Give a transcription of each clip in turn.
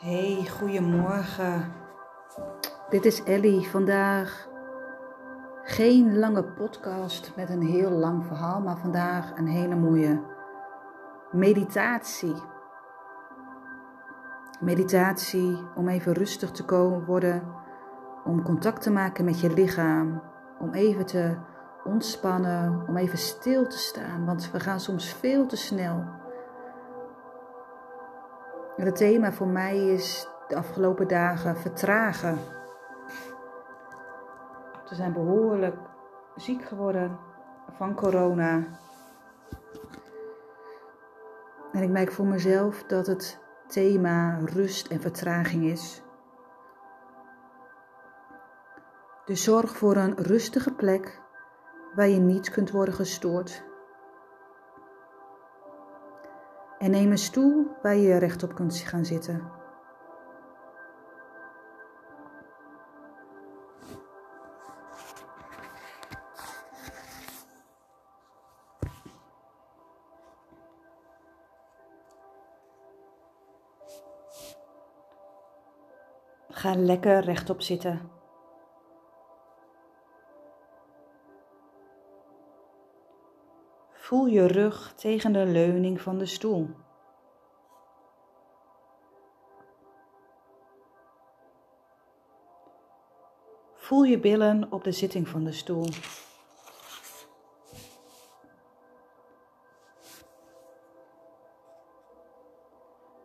Hey, goedemorgen. Dit is Ellie. Vandaag geen lange podcast met een heel lang verhaal, maar vandaag een hele mooie meditatie. Meditatie om even rustig te komen worden, om contact te maken met je lichaam, om even te ontspannen, om even stil te staan, want we gaan soms veel te snel. Het thema voor mij is de afgelopen dagen vertragen. Ze zijn behoorlijk ziek geworden van corona. En ik merk voor mezelf dat het thema rust en vertraging is. Dus zorg voor een rustige plek waar je niet kunt worden gestoord. En neem een stoel waar je rechtop kunt gaan zitten. Ga lekker rechtop zitten. Voel je rug tegen de leuning van de stoel. Voel je billen op de zitting van de stoel.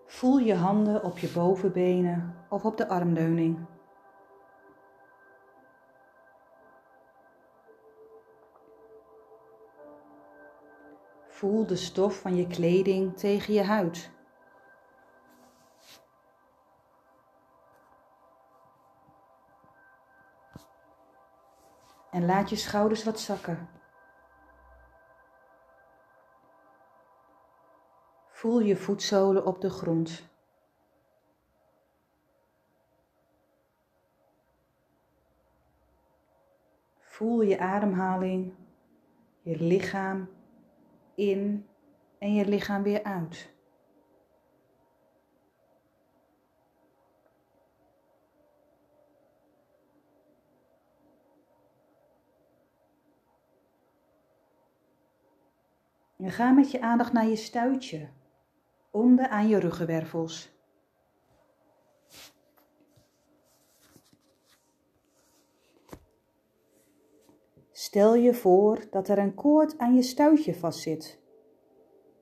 Voel je handen op je bovenbenen of op de armleuning. Voel de stof van je kleding tegen je huid. En laat je schouders wat zakken. Voel je voetzolen op de grond. Voel je ademhaling, je lichaam in en je lichaam weer uit. En ga met je aandacht naar je stuitje, onder aan je ruggenwervels. Stel je voor dat er een koord aan je stuitje vastzit,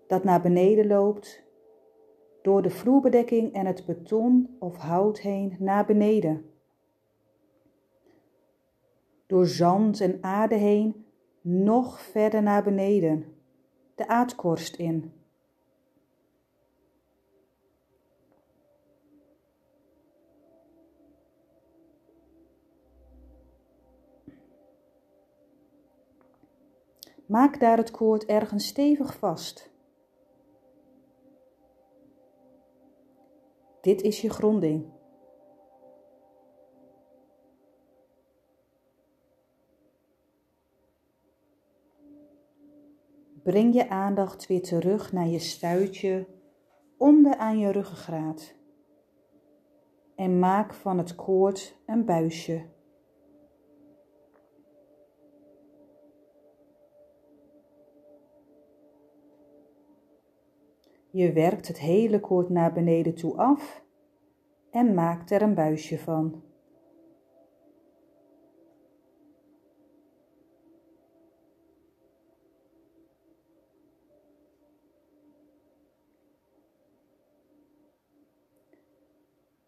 dat naar beneden loopt, door de vloerbedekking en het beton of hout heen naar beneden. Door zand en aarde heen nog verder naar beneden, de aardkorst in. Maak daar het koord ergens stevig vast. Dit is je gronding. Breng je aandacht weer terug naar je stuitje onder aan je ruggengraat. En maak van het koord een buisje. Je werkt het hele koord naar beneden toe af en maakt er een buisje van.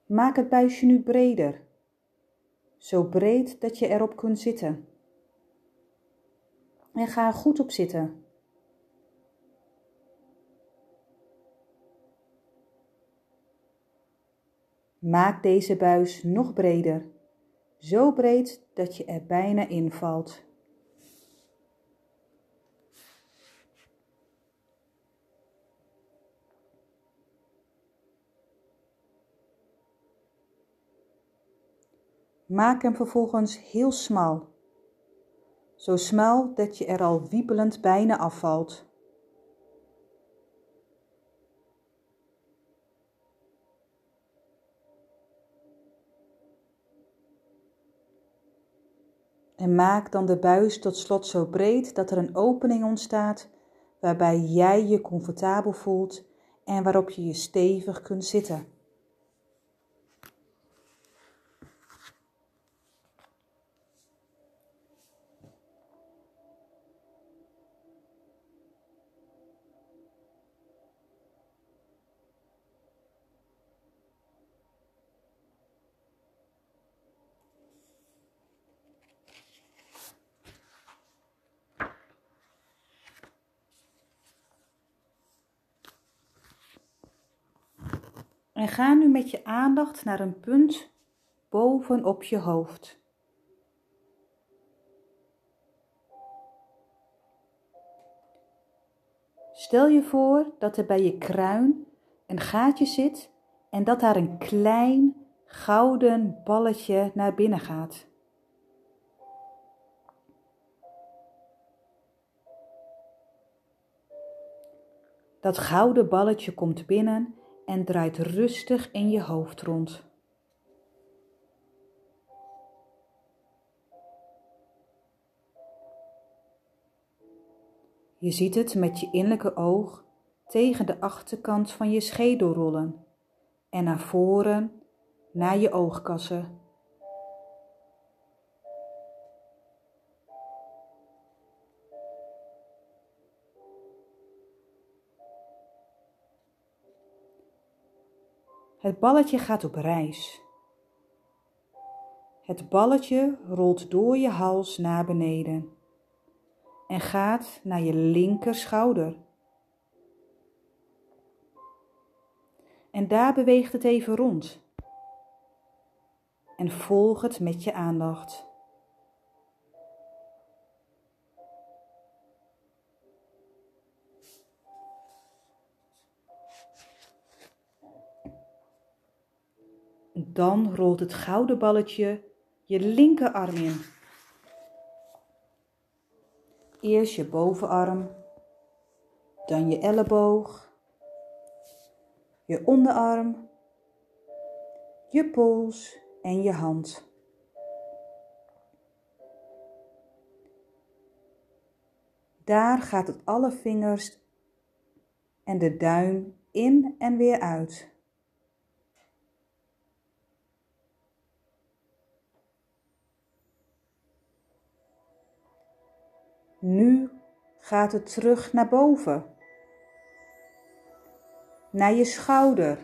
Maak het buisje nu breder, zo breed dat je erop kunt zitten. En ga goed op zitten. Maak deze buis nog breder, zo breed dat je er bijna invalt. Maak hem vervolgens heel smal, zo smal dat je er al wiepelend bijna afvalt. En maak dan de buis tot slot zo breed dat er een opening ontstaat waarbij jij je comfortabel voelt en waarop je je stevig kunt zitten. En ga nu met je aandacht naar een punt bovenop je hoofd. Stel je voor dat er bij je kruin een gaatje zit en dat daar een klein gouden balletje naar binnen gaat. Dat gouden balletje komt binnen en draait rustig in je hoofd rond. Je ziet het met je innerlijke oog tegen de achterkant van je schedel rollen en naar voren naar je oogkassen. Het balletje gaat op reis. Het balletje rolt door je hals naar beneden en gaat naar je linker schouder. En daar beweegt het even rond. En volg het met je aandacht. Dan rolt het gouden balletje je linkerarm in. Eerst je bovenarm, dan je elleboog, je onderarm, je pols en je hand. Daar gaat het alle vingers en de duim in en weer uit. Gaat het terug naar boven. Naar je schouder.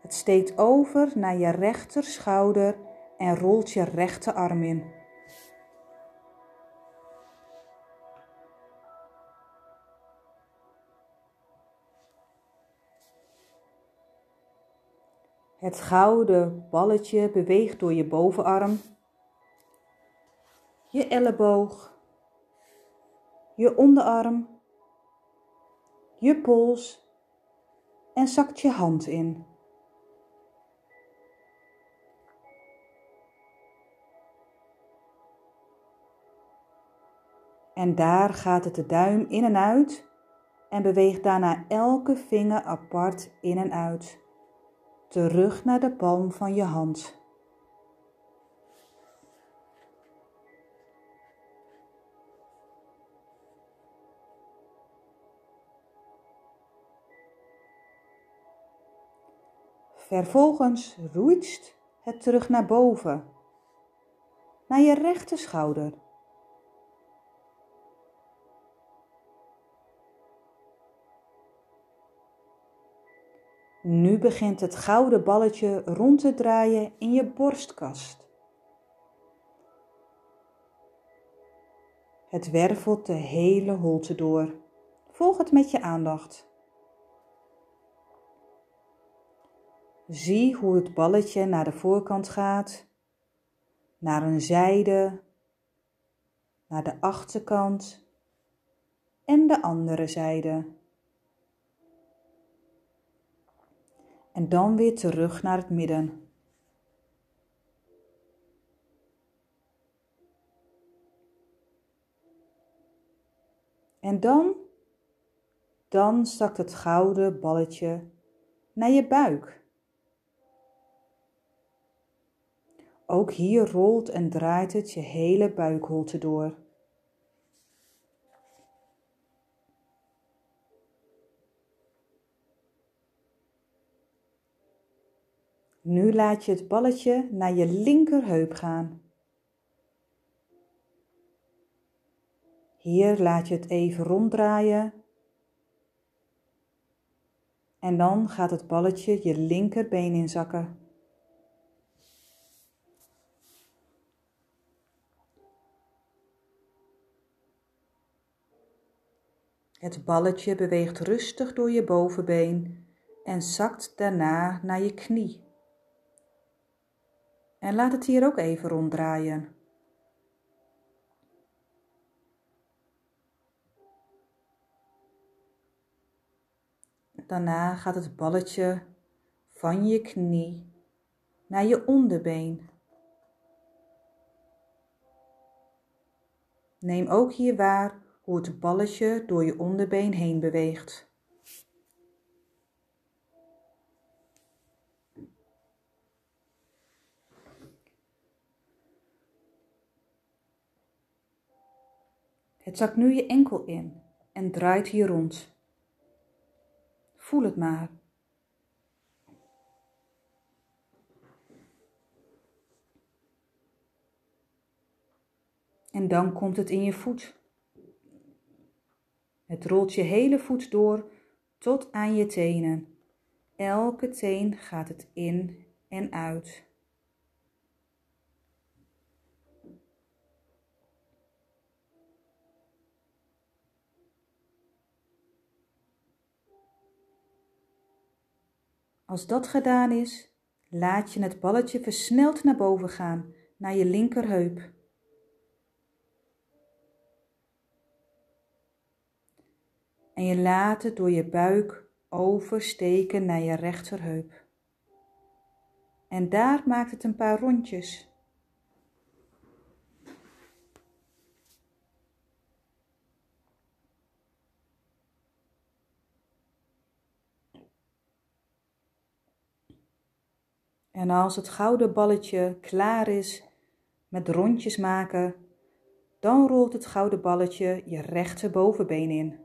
Het steekt over naar je rechter schouder en rolt je rechterarm in. Het gouden balletje beweegt door je bovenarm je elleboog, je onderarm, je pols en zakt je hand in. En daar gaat het de duim in en uit en beweegt daarna elke vinger apart in en uit. Terug naar de palm van je hand. Vervolgens roeit het terug naar boven, naar je rechter schouder. Nu begint het gouden balletje rond te draaien in je borstkast. Het wervelt de hele holte door. Volg het met je aandacht. Zie hoe het balletje naar de voorkant gaat, naar een zijde, naar de achterkant en de andere zijde. En dan weer terug naar het midden. En dan, dan zakt het gouden balletje naar je buik. Ook hier rolt en draait het je hele buikholte door. Nu laat je het balletje naar je linkerheup gaan. Hier laat je het even ronddraaien. En dan gaat het balletje je linkerbeen inzakken. Het balletje beweegt rustig door je bovenbeen en zakt daarna naar je knie. En laat het hier ook even ronddraaien. Daarna gaat het balletje van je knie naar je onderbeen. Neem ook hier waar hoe het balletje door je onderbeen heen beweegt. Het zakt nu je enkel in en draait hier rond. Voel het maar. En dan komt het in je voet. Het rolt je hele voet door tot aan je tenen. Elke teen gaat het in en uit. Als dat gedaan is, laat je het balletje versneld naar boven gaan, naar je linkerheup. En je laat het door je buik oversteken naar je rechterheup. En daar maakt het een paar rondjes. En als het gouden balletje klaar is met rondjes maken, dan rolt het gouden balletje je rechter bovenbeen in.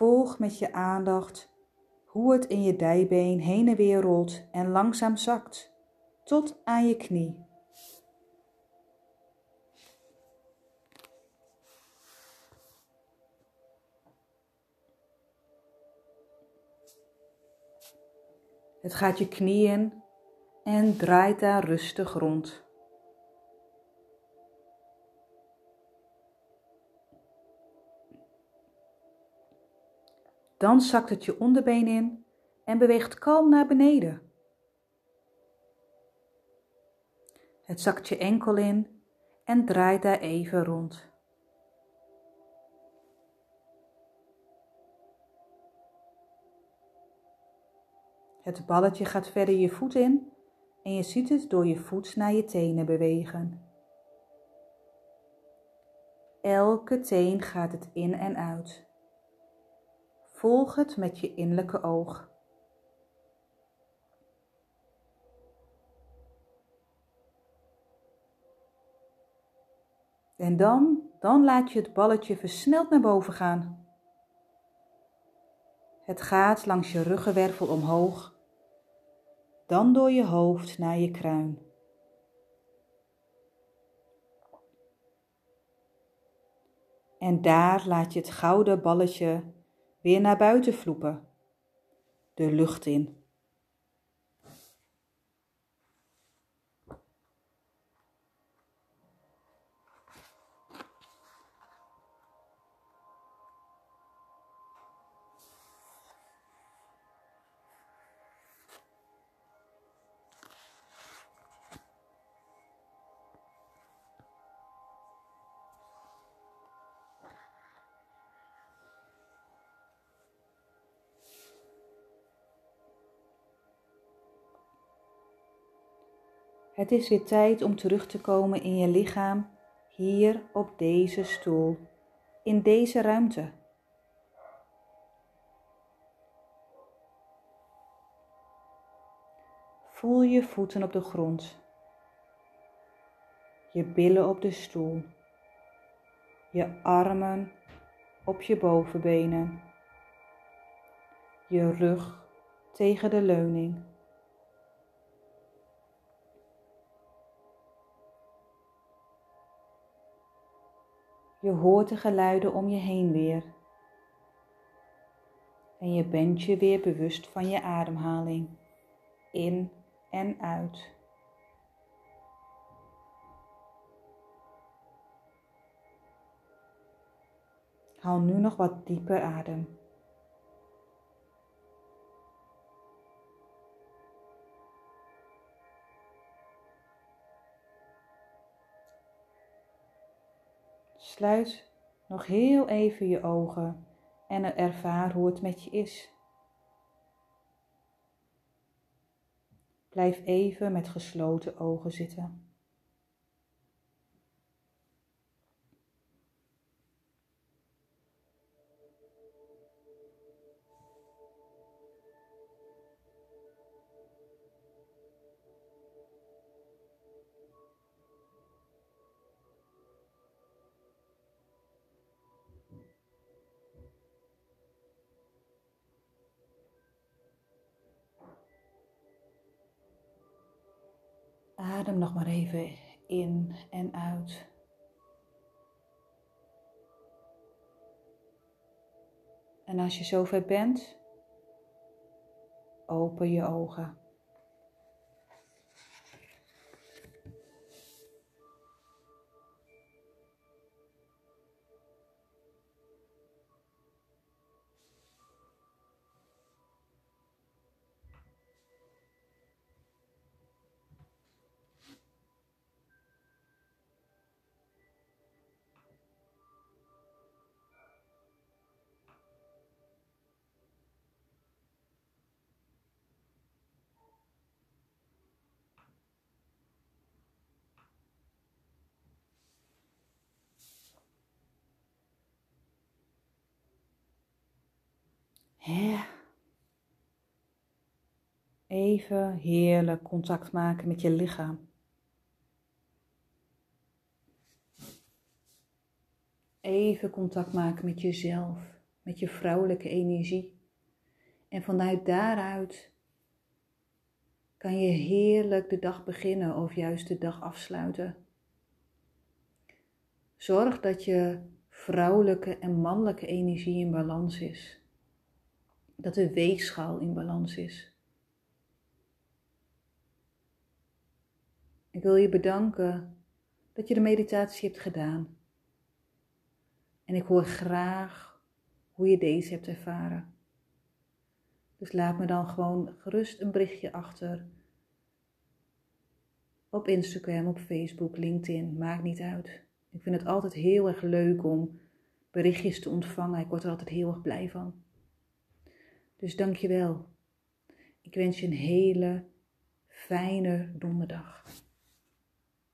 Volg met je aandacht hoe het in je dijbeen heen en weer rolt en langzaam zakt tot aan je knie. Het gaat je knieën en draait daar rustig rond. Dan zakt het je onderbeen in en beweegt kalm naar beneden. Het zakt je enkel in en draait daar even rond. Het balletje gaat verder je voet in en je ziet het door je voet naar je tenen bewegen. Elke teen gaat het in en uit. Volg het met je innerlijke oog. En dan, dan laat je het balletje versneld naar boven gaan. Het gaat langs je ruggenwervel omhoog, dan door je hoofd naar je kruin. En daar laat je het gouden balletje weer naar buiten vloepen, de lucht in. Het is weer tijd om terug te komen in je lichaam, hier op deze stoel, in deze ruimte. Voel je voeten op de grond, je billen op de stoel, je armen op je bovenbenen, je rug tegen de leuning. Je hoort de geluiden om je heen weer. En je bent je weer bewust van je ademhaling. In en uit. Haal nu nog wat dieper adem. Sluit nog heel even je ogen en ervaar hoe het met je is. Blijf even met gesloten ogen zitten. Adem nog maar even in en uit. En als je zover bent, open je ogen. Even heerlijk contact maken met je lichaam. Even contact maken met jezelf, met je vrouwelijke energie. En vanuit daaruit kan je heerlijk de dag beginnen of juist de dag afsluiten. Zorg dat je vrouwelijke en mannelijke energie in balans is dat de weegschaal in balans is. Ik wil je bedanken dat je de meditatie hebt gedaan. En ik hoor graag hoe je deze hebt ervaren. Dus laat me dan gewoon gerust een berichtje achter. Op Instagram, op Facebook, LinkedIn, maakt niet uit. Ik vind het altijd heel erg leuk om berichtjes te ontvangen. Ik word er altijd heel erg blij van. Dus dank je wel. Ik wens je een hele fijne donderdag.